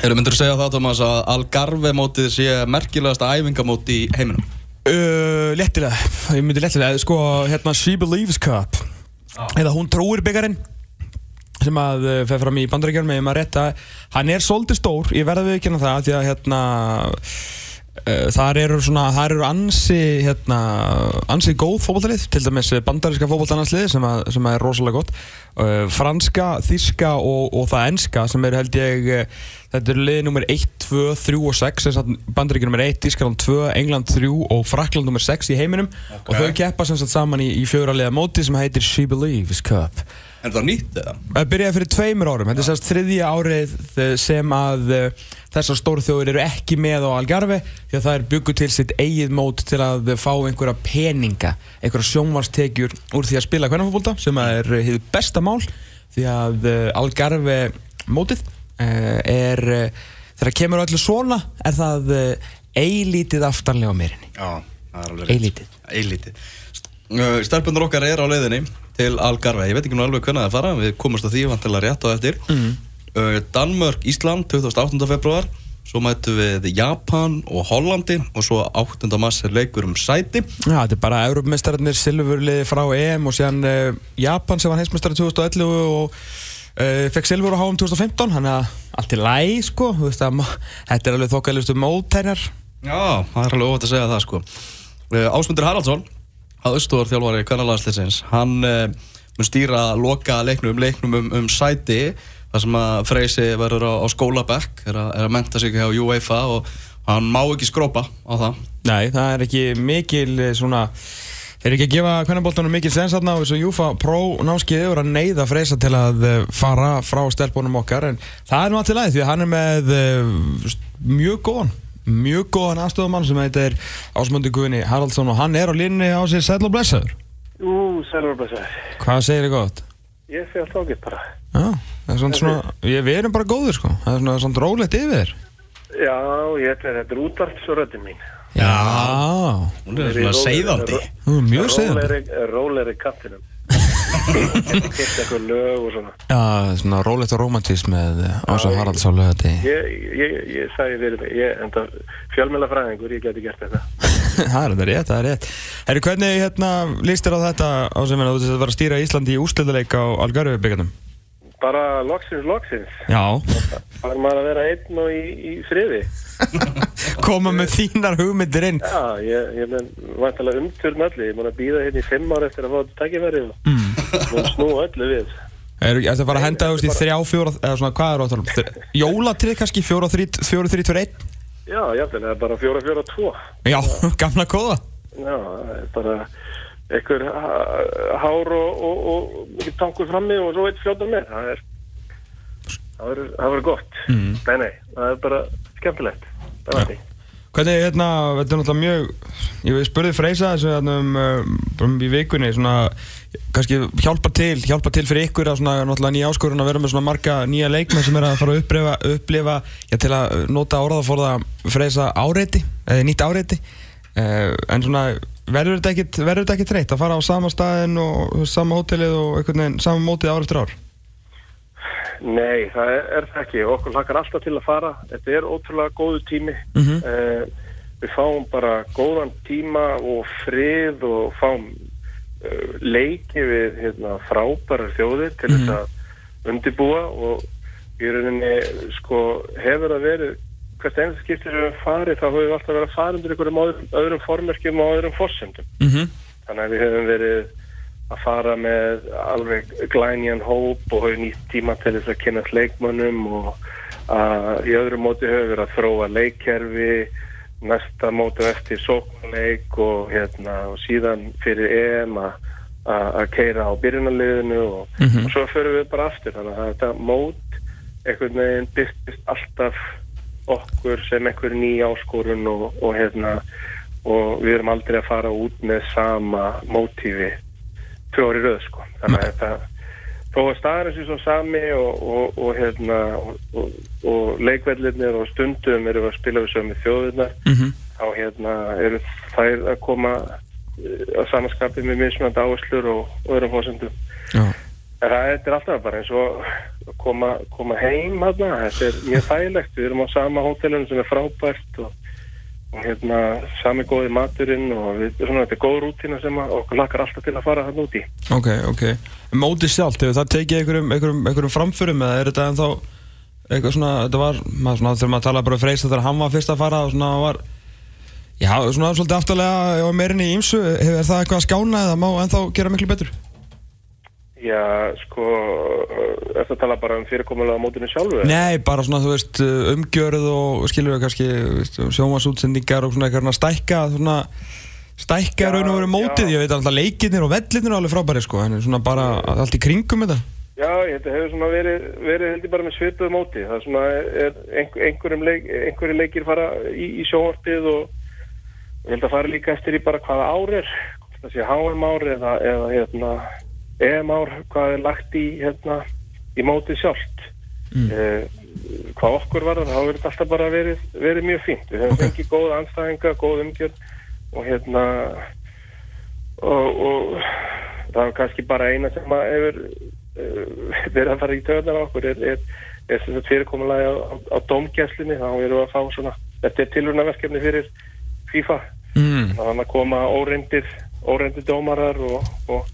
Hefur myndur að segja það, Thomas, að Algarve mótið sé merkilegasta æfingamóti í heiminum? Uh, léttilega, ég myndi léttilega, sko, hérna She Believes Cup. Eða Hún trúir byggarinn sem að uh, fer fram í bandaríkjörnum með maður rétt að hann er svolítið stór, ég verði við ekki hérna það því að hérna uh, þar eru svona, þar eru ansi hérna, ansi góð fókbaltalið til dæmis bandaríska fókbaltanaslið sem, að, sem að er rosalega gott. Uh, franska, þíska og, og það enska sem eru held ég þetta eru liðið nummer 1, 2, 3 og 6 bandaríkjörnum nummer 1, Ískarland 2, England 3 og Frakland nummer 6 í heiminum. Okay. og þau keppa sem sagt saman í, í fjóralega móti sem heitir She Believes Cup. Er það nýtt eða? Það byrjaði fyrir tveimur árum, þetta er sérst þriðja árið sem að uh, þessar stórþjóður eru ekki með á Algarve því að það er bygguð til sitt eigið mót til að fá einhverja peninga, einhverja sjónvarstekjur úr því að spila hvernarfólkbólta sem er hið besta mál því að Algarve mótið er, þegar kemur öllu svona, er það eilítið aftanlega á meirinni. Já, það er alveg. Eilítið. Eilítið. Stelpunar okkar er á leiðinni til Algarve, ég veit ekki nú alveg hvernig það fara við komumst á því vantilega rétt á eftir mm. Danmörk, Ísland 28. februar, svo mætu við Japan og Hollandi og svo 8. mars er leikur um sæti Já, þetta er bara Europamestararnir silfurliði frá EM og síðan uh, Japan sem var heimsmestari 2011 og uh, fekk silfur á HM 2015 hann er allt í læg sko veist, að, þetta er alveg þokkalustu mótærar Já, það er alveg óvægt að segja það sko. Uh, Ásmundur Haraldsson að Östúar þjálfari kannalagsleisins hann uh, mun stýra loka leiknum, leiknum um, um sæti þar sem að Freysi verður á, á skólabekk er, er að menta sig hjá UEFA og hann má ekki skrópa á það. Nei, það er ekki mikil svona eru ekki að gefa kvennabóltunum mikil sensaðna og þessu UEFA Pro námskiði voru að neyða Freysa til að eh, fara frá stelpunum okkar en það er nú alltaf læð því að hann er með uh, mjög góðan mjög góðan aðstofamann sem heitir Ásmundi Guðni Haraldsson og hann er á línni á sér Sæl og Blessaður. Ú, Sæl og Blessaður. Hvað segir þið gott? Ég sé alltaf ágætt bara. Já, það er svona, svona ég, við erum bara góðir sko. Það er svona, svona rólegt yfir Já, ég ætla þetta er útvart svo röddinn mín Já, hún er svona segðandi Mjög segðandi Róleri kattinum. Hitt eitthvað lög og svona. Já, svona rólegt og romantísk með Ásson Haralds á lögati Ég, ég, ég sagði mig Ég enda fjölmjöla fræðingur, ég geti gert þetta. Það er þetta rétt, það er rétt. Herri, hvernig hérna líst þér á þetta á sem að þú var að stýra Íslandi í úrslöðuleik á Algarve byggjarnum? Bara loksins, loksins Já Það er maður að vera einn og í, í friði Koma með þínar hugmyndir inn Já, ég, ég menn vantilega umtjörn öllu Ég mun að býða hérna í fimm ár eftir að fá þetta takkifæri og mm. snú öllu við Er það bara að henda þú í þrjá, fjóra, eða svona hvað er það? Jólatrið kannski, fjóra, þrít, fjóra, þrít, fjóra, einn? Já, jáfnveg, það er bara fjóra, fjóra, tvo. Já, gamla kóða. Já, bara einhver hár og, og, og mikið tankur frammi og svo eitt fljóðar með. Það er, það verður, það gott. Mm. Nei, nei, það er bara skemmtilegt. Það er þetta. Hvernig, hérna, þetta er náttúrulega mjög, ég spurði Freysa þessu hérna um, um í vikunni, svona, kannski hjálpa til, hjálpa til fyrir ykkur að svona, náttúrulega nýja áskorun að vera með svona marga nýja leikmenn sem er að fara að upplifa, upplifa já, til að nota orðaforða Freysa áreiti, eða nýtt áreiti, en svona, verður þetta ekkit, þetta ekkit reitt að fara á sama staðin og sama hótelið og einhvern veginn, sama mótið ár eftir ár? Nei, það er, er það ekki. Okkur hlakkar alltaf til að fara. Þetta er ótrúlega góðu tími. Mm -hmm. uh, við fáum bara góðan tíma og frið og fáum uh, leiki við hérna, frábærar þjóðir til mm -hmm. að undibúa og í rauninni sko, hefur það verið hvert einnig skiptir við farið þá höfum við alltaf verið að fara undir einhverjum öðrum, öðrum formerkjum og öðrum fórsendum. Mm -hmm. Þannig að við hefum verið að fara með alveg glænjan hóp og hafa nýtt tíma til þess að kynast leikmönnum og að í öðru móti hefur verið að þróa leikkerfi næsta móti eftir sóknleik og, hérna, og síðan fyrir EM að keira á byrjunarliðinu og, mm -hmm. og svo förum við bara aftur þannig að þetta mót einhvern veginn byrjast alltaf okkur sem einhver ný áskorun og, og hérna og við erum aldrei að fara út með sama mótífi fjóri röð sko. Þannig að þetta þó að staðarins er svo sami og, og, og hérna og, og leikvellinir og stundum eru að spila við sömu þjóðunar mm -hmm. þá hérna eru þær að koma að samanskapi með mismunandi áherslur og öðrum fósendum En það er alltaf bara eins og koma, koma heim hérna, þetta er mjög þægilegt, við erum á sama hótelunum sem er frábært og, og hérna sami góði maturinn og við, svona, þetta er góð rútina sem okkur lakar alltaf til að fara hann út í. Ok, ok. Mótið sjálft, hefur það tekið einhverjum, einhverjum, einhverjum framförum eða er þetta ennþá eitthvað svona, þetta var, maður svona, þegar maður tala bara um Freysa þegar hann var fyrst að fara og svona var, já, svona svolítið aftalega og meirinni í ýmsu, hefur það eitthvað að skána eða má ennþá gera miklu betur? Já, sko, er það að tala bara um fyrirkomulega á mótinu sjálfu? Nei, bara svona, þú veist, umgjörð og skilur við kannski sjómasútsendingar og svona eitthvað stækka, svona stækka raun og veru mótið, já. ég veit alltaf leikirnir og vellinir er alveg frábæri sko, en svona bara allt í kringum þetta. Já, að hefur svona verið, verið heldur bara með svipuð móti. Það er svona, er einhver, einhverjum leik, einhverju leikir fara í, í sjónvarpið og ég held að fara líka eftir í bara hvaða ár er, hvort það sé HM ár eða, eða hérna, EM ár, hvað er lagt í, hérna, í mótið sjálft. Mm. hvað okkur var það, þá verður þetta alltaf bara verið, verið mjög fínt. Við höfum Ok. fengið góða anstæðinga, góð umgjörn og hérna, og, og það er kannski bara eina sem að hefur uh, verið að fara í töðunar á okkur er, er, er fyrirkomulega á, á, á domgæslinni þá erum við að fá svona þetta er tilvunarverkefni fyrir FIFA Mm. þannig að koma óreindir óreindir dómarar og, og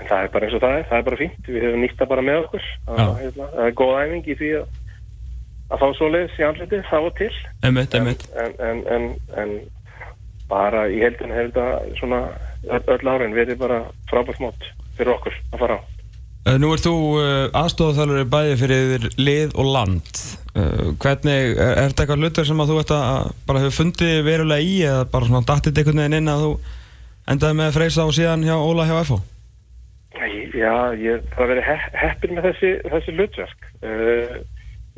en það er bara eins og það er, það er bara fínt við hefum nýtt það bara með okkur það, hérna, það er góð æfing í því að að fá svoleiðis í andlitið þá og til Einmitt, einmitt. en, en, en, en bara í heldinu hefur þetta svona öll árin verið bara frábært mót fyrir okkur að fara á Uh, Nú ert þú uh, aðstofþjálfur bæði fyrir lið og land. Uh, hvernig, er, þetta eitthvað hlutur sem að þú ert að bara hefur fundið verulega í eða bara svona dattið veginn inn að þú endaði með Freysa og síðan hjá Óla hjá FH? Já, ég það verið he heppin með þessi, þessi hlutverk. Uh,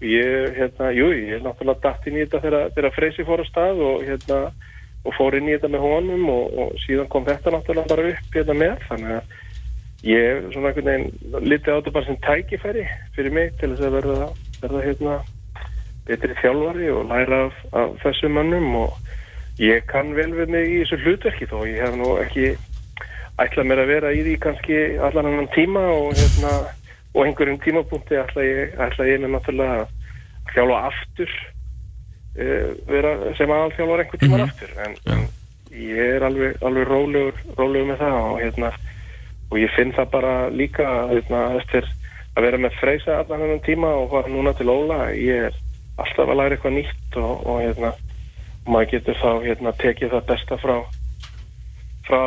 ég, hérna, jú, ég er náttúrulega datt inn í þetta þegar, þegar Freysi fór á stað og hérna og fór inn í þetta með honum og, og síðan kom þetta náttúrulega bara upp hérna með. Þannig að ég svona einhvern veginn litið á þetta bara sem tækifæri fyrir mig til þess að verða, verða hérna betri þjálfari og læra af, af þessum mönnum og ég kann vel við mig í þessu hlutverki þó ég hef nú ekki ætla mér að vera í því kannski allan annan tíma og hérna og einhverjum tímapunkti ætla ég, ætla ég náttúrulega að þjálfa aftur uh, vera sem aðalþjálfar einhver tíman aftur. En, en ég er alveg, alveg rólegur, rólegur með það og hérna og ég finn það bara líka hérna, eftir að vera með freysa allan annan tíma og fara núna til Óla ég er alltaf að læra eitthvað nýtt og, og hérna maður getur þá hérna tekið það besta frá frá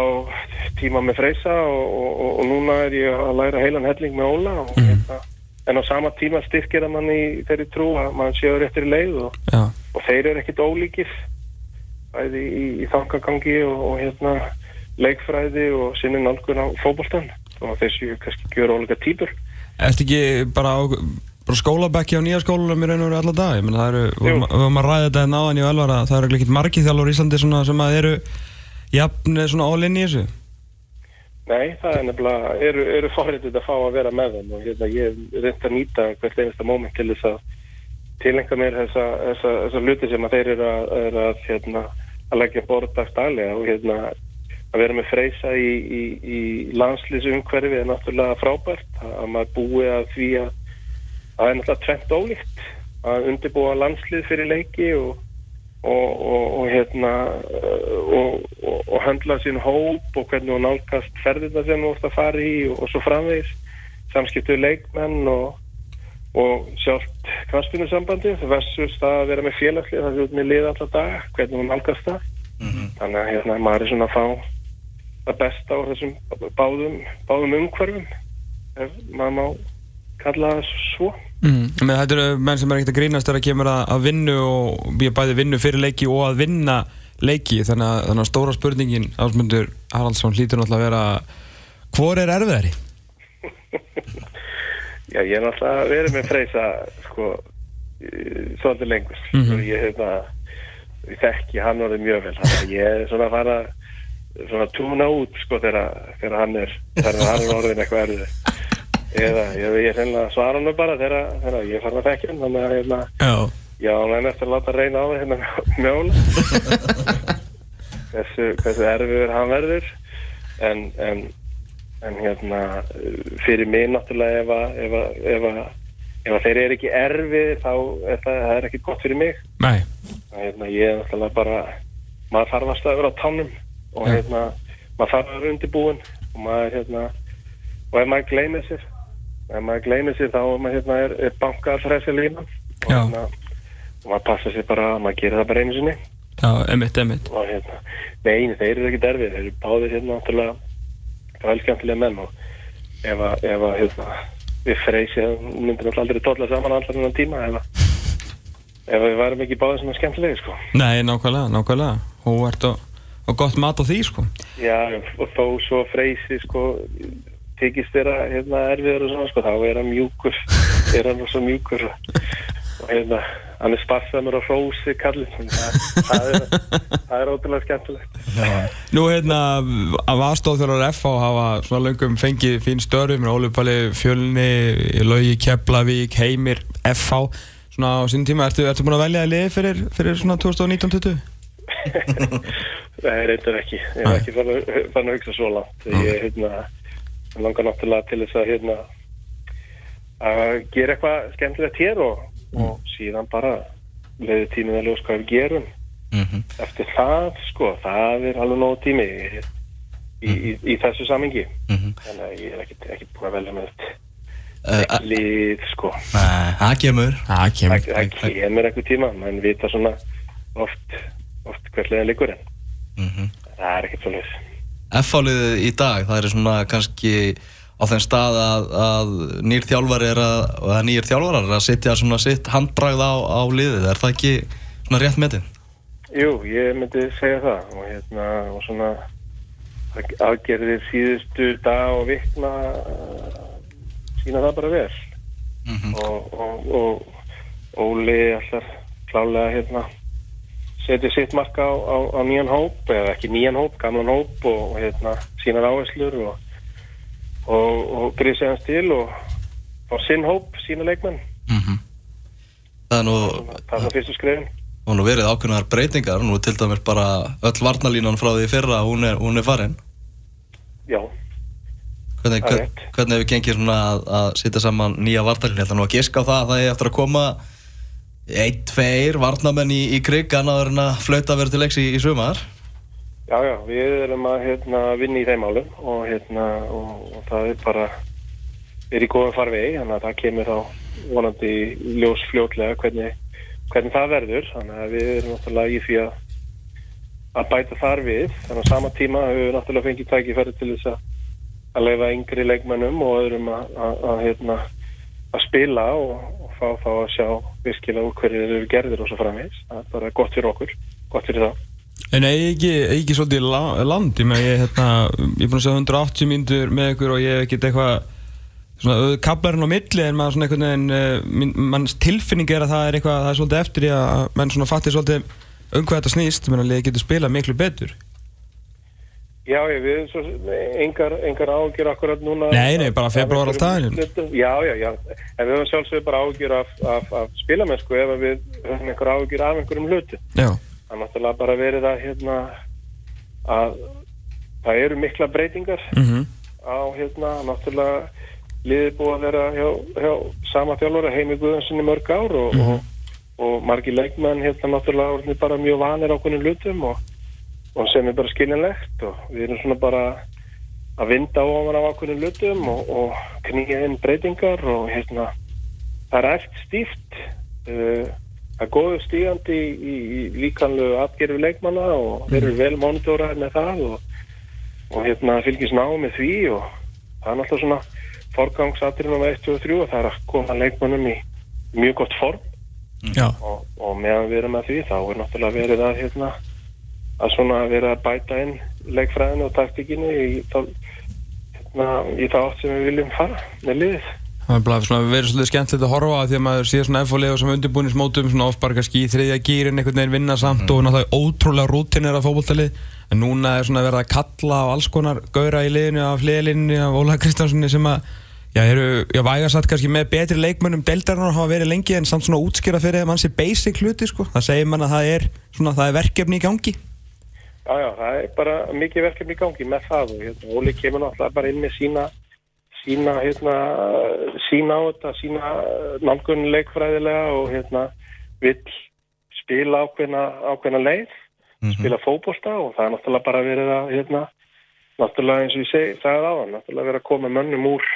tíma með Freysa og, og, og, og núna er ég að læra heilan helling með Óla og, hérna, en á sama tíma styrkir að mann í þeirri trú að mann séu réttir leið og, og þeir eru ekkit ólíkir bæði í, í þangagangi og, og hérna leikfræði og sinni nálgun á fótboltan og þeir séu kannski gjör ólíka típur Ertu ekki bara á bara skólabekki á nýja skólanum í raun og veru alla dag? Ég meina það eru, við vorum að ræða þetta en áðan í Ölvara, það eru ekki margir þjálfur í Íslandi svona sem að eru jafn svona in í þessu. Nei, það er nefnilega, eru, eru forrið að fá að vera með þeim og hérna, ég er reynd að nýta hvert einasta móment til þess að tilengja mér þessa, þessa, þessa hluti sem að þeir eru að, eru að, hérna, að leggja borðdagstælega og hérna, að vera með freysa í, í, í landslýsumhverfi er náttúrulega frábært að maður búi að því að það er náttúrulega tvent ólíkt að undirbúa landslið fyrir leiki og og, og, og hérna uh, og, og, og handla sín hóp og hvernig hún nálgast ferðina sem þú ert að fara í og, svo framvegis. Samskiptu leikmenn og, og sjálft kvarspinusambandi versus það að vera með félagslið það er með lið alltaf dag, hvernig hún nálgast það. Þannig að hérna maður er svona að fá það besta á þessum báðum, báðum umhverfum ef maður má kalla það svo Mm. Þetta eru menn sem er ekkert að grínast þegar það kemur að, að vinnu og við bæði vinnu fyrir leiki og að vinna leiki þannig að, þannig að stóra spurningin Ásmundur Haraldsson hlýtur náttúrulega að vera hvor er erfiðari? Já, ég er náttúrulega verið með freysa sko í- svolítið lengur Mhm. og ég hefna ég þekki hann orðið mjög vel þannig að ég er svona að fara svona túna út sko þegar hann er þegar hann er orðin eitthvað erfið eða ég, ég svara hann bara þegar, ég farin að þekki hann þannig að hérna, Já. hann er eftir að láta reyna á það hérna með Óla hversu, hversu erfiður hann verður en, en en hérna fyrir mig náttúrulega ef að, ef að, ef að, ef þeir eru ekki erfið þá er það, það er ekki gott fyrir mig Nei, hérna, ég er náttúrulega bara maður þarf að vera á tánum og Já. hérna, maður þarf að vera undirbúin og maður hérna og ef maður gleymir sér ef maður gleymir sér þá maður hérna er, er bankað fresi línan og hérna maður passa sér bara, maður gerir það bara einu sinni. Já, emitt, emitt og hérna, neini, þeir eru ekki derfið þeir eru báðir hérna náttúrulega velskjöntilega menn. Og ef að, ef að hérna, við freysi myndum alltaf aldrei tólla saman allar innan tíma ef að ef að við værum ekki báðir svona skemmtilegi sko. Nei, nákvæmlega, nákvæmlega. Hóvert og, og gott mat á því, sko. Já, og þó svo freysi sko tekist þeirra hérna, erfiður og svona sko, þá er hann mjúkur er hann svo mjúkur og, hérna, hann er sparsamur og hrósi kallinn, það, það, er, það er ótrúlega skemmtilegt Nú hérna, af aðstofþjórar FH hafa svona löngum fengið fín störfum Óli Palli, Fjölni, Laugi, Keflavík, Heimir, FH Svona á sínum tíma, ertu, ertu búin að velja að liði fyrir, fyrir svona 2019-20? Nei, reyndar ekki. Ég hef Nei. ekki fann að, fann að hugsa svo langt. Ég hérna, mig langar náttúrulega til þess að hérna, að gera eitthvað skemmtilegt hér og, og síðan bara leiði tíminn að ljós hvað við gerum. Mhm. Eftir það, sko, það er alveg nóg tími í, í, í, í þessu samingi. Mhm. Þannig að ég er ekki, ekki búin að velja með þetta Eh, eh, lið, sko. Nei, það kemur Það kemur kemur eitthvað tíma, menn vita svona oft, oft hvert leiðin liggur en Mhm. það er ekkert svo leiðis. F-áliðið í dag, það er svona kannski á þeim stað að, að nýr þjálfari er að, að nýjir þjálfarar er að setja svona sitt handbragð á, á liðið, er það ekki svona rétt metið? Jú, ég myndi segja það og hérna og svona aðgerðir síðustu dag og vikna uh, sína það bara vel Mhm. og, og, og Óli allar klálega hérna setja sitt marka á, á, á nýjan hóp eða ekki nýjan hóp, gamlan hóp og, og hérna sínar áherslur og, og, og grísi hans til og sinn hóp, sína leikmenn Mhm. Það er nú, það er fyrstu skrefin og nú verið ákveðnar breytingar, nú til dæmis bara öll varnalínan frá því fyrra, hún er, hún er farin. Já, Hvernig, er rétt. hvernig hefur gengið svona að, að setja saman nýja varnalínu? Ég ætla nú að giska á það að það er eftir að koma einn, tveir varnamenn í, í krigg annaður en að flauta vera til leiks í, í sumar. Já, já, við erum að hérna, vinna í þeim álum og, hérna, og, og það er bara er í góðum farvegi, þannig að það kemur þá vonandi ljós fljótlega hvernig, hvernig það verður þannig að við erum náttúrulega í því að að bæta þar við þannig að sama tíma höfum við náttúrulega fengið tækifæri til þess að að leifa yngri leikmönnum og öðrum að, að, hérna, að spila og, og fá þá að sjá virkilega úr hverju þeir eru gerðir og svo framvegis. Það er bara gott fyrir okkur, gott fyrir það En eigi ekki, eigi ekki svolítið la- land, ég með ég, hérna, ég er búin að segja 180 mínútur með ykkur og ég hef ekkert eitthvað svona kablarinn á milli en maður svona einhvern veginn, mín, manns tilfinning er að það er eitthvað, það er svolítið eftir í að menn svona fattir svolítið um hvað þetta snýst, menn að liði getur spilað miklu betur. Já, ég við svo, engar, engar ágjur akkurat núna. Nei, nei, bara alltaf. einhverjum hlutum. Já, já, já, en við höfum sjálfsögur bara ágjur af, af, af spilamennsku ef að við höfum einhver ágjur af einhverjum hlutum. Já, það er náttúrulega bara verið að hérna að það eru mikla breytingar mhm, á hérna, náttúrulega liðið búið að vera hjá, hjá sama þjálfur heimi Guðansinni mörg ár og, og, og margir leikmenn hérna náttúrulega bara mjög vanir á konum hlutum og, og sem er bara skiljanlegt og við erum svona bara að vinda ofan af ákveðnum hlutum og, og knýja inn breytingar og hérna það er eftir stíft uh, er góðu stígandi í, í, líkanlegu atgerfi leikmanna og þeir eru vel monitoraðir með það og, og hérna fylgist ná með því og það er náttúrulega svona forgangsatrinn á 1, 2 og 3 og það er að koma leikmannum í mjög gott form. Og, og meðan við erum að því þá er náttúrulega verið að hérna, að svona verið að bæta inn leikfræðinu og taktíkinu í þá hérna, í þá átt sem við viljum fara með liðið. Það er bara svona verið svolítið skemmtilegt að horfa á því að maður sé svona og sem undirbúinismótum svona oft bara kannski í þriðja gýrin einhvern veginn vinna samt og náttúrulega ótrúlega rútinir af fótboltalið. En núna er svona verið að kalla á alls konar gauðra í liðinu af hliðlinni af Óla Kristjánssoni sem að já, eru, já, væga satt kannski með betri leikmönnum deildarinnar hafa verið lengi en samt svona útskýra fyrir þeim hansi basic hluti sko, það segir mann að það er svona, það er verkefni í gangi Já, já, það er bara mikið verkefni í gangi með það og hérna, Óli kemur náttúrulega bara inn með sína sína, hérna, sína á þetta, sína nálgun leikfræðilega og hérna vill spila ákveðna, ákveðna leið, spila fótbolta og það er náttúrulega bara verið að hérna, náttúrulega eins og ég segi, sagði á hann, náttúrulega verið að koma mönnum úr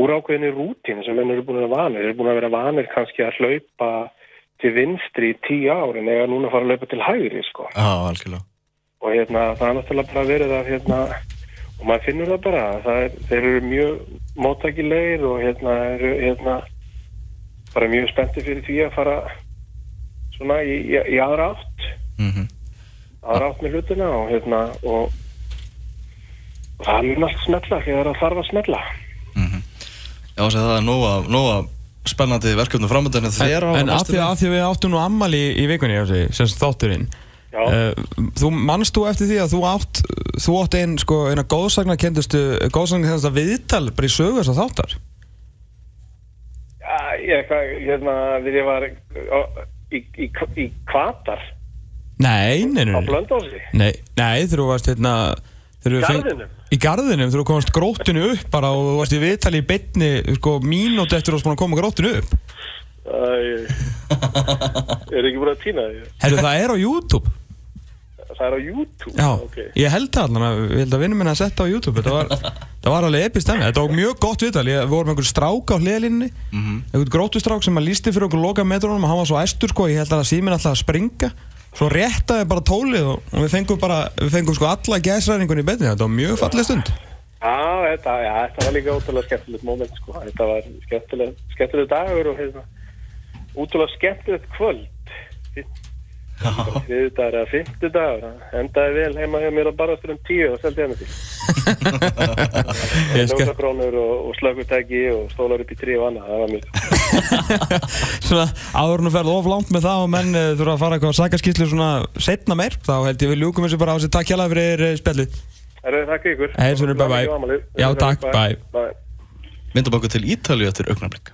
úr ákveðinni rútínu sem menn eru búin að vera vanir, eru búin að vera vanir kannski að hlaupa til vinstri í tíu árin eða núna fara að hlaupa til hægri, sko. Já, algjörlega og hérna það er náttúrulega bara verið að hérna og maður finnur það bara það er, þeir eru mjög móttækilegir og hérna eru hérna bara mjög spenntið fyrir því að fara svona í, í, í aðra átt. Mm aðra átt með hlutina og hérna og, og það mun allt smetla þegar það þarf að smetla Já, þessi, það er nóga, nóga spennandi verkefni framöndan En af næstu því, að við áttum nú ammali í, í vikunni, Jósi, sem sagt þátturinn. Já, Þú mannst þú eftir því að þú átt þú átt einn, sko, eina góðsagna kendustu góðsagna kendustu viðtal bara í sögu þess að þáttar? Já, ég, hérna, þegar ég var í, í, í kvatar Nei, nei, nei, á Blöndósi nei, nei þú varst hérna feng- Garðinum? Í garðinum, þú komast gróttinu upp bara og þú varst í viðtali í beinni sko, mínúti eftir að að koma gróttinu upp. Æ, er ekki búin að týna því. Herru, það er á YouTube Það er á YouTube. Já, ok. ég held það að, ég held að vinnum minna að setja á YouTube. Þetta var, það var alveg epist stemmi Þetta var mjög gott viðtal, ég, við vorum einhvern strák á hliðalinni mm -hmm. einhvern grótustrák sem að lísti fyrir okkur loka metrónum og hann var svo æstur sko, ég held að síminn alltaf að springa. Svo réttaði bara tólið og, og við fengum bara, við fengum sko alla gæsræðingunni í betni, þetta var mjög falleg stund. Já, þetta, já, þetta var líka ótrúlega skemmtilegt moment sko. Þetta var skemmtileg, skemmtileg dagur og hérna, ótrúlega skemmtilegt kvöld. Þriðu dagur eða fymtu dagur. Endaði vel heima hjá mér á barastur um tíu og seldi henni til. Ljósakrónur og, og slökutæki og stólar upp í trí og annað. Það var mjög. svona áður en þú ferð of langt með það og menn uh, þurfa að fara eitthvað sakaskýslu svona setna meir, þá held ég við ljúkum þessu bara á þessi takk hjá fyrir uh, spjallið Það er þakka ykkur. Hei, Sverrir, bye bye. Já, takk, bye. Myndum okkur til Ítalíu eftir augnablik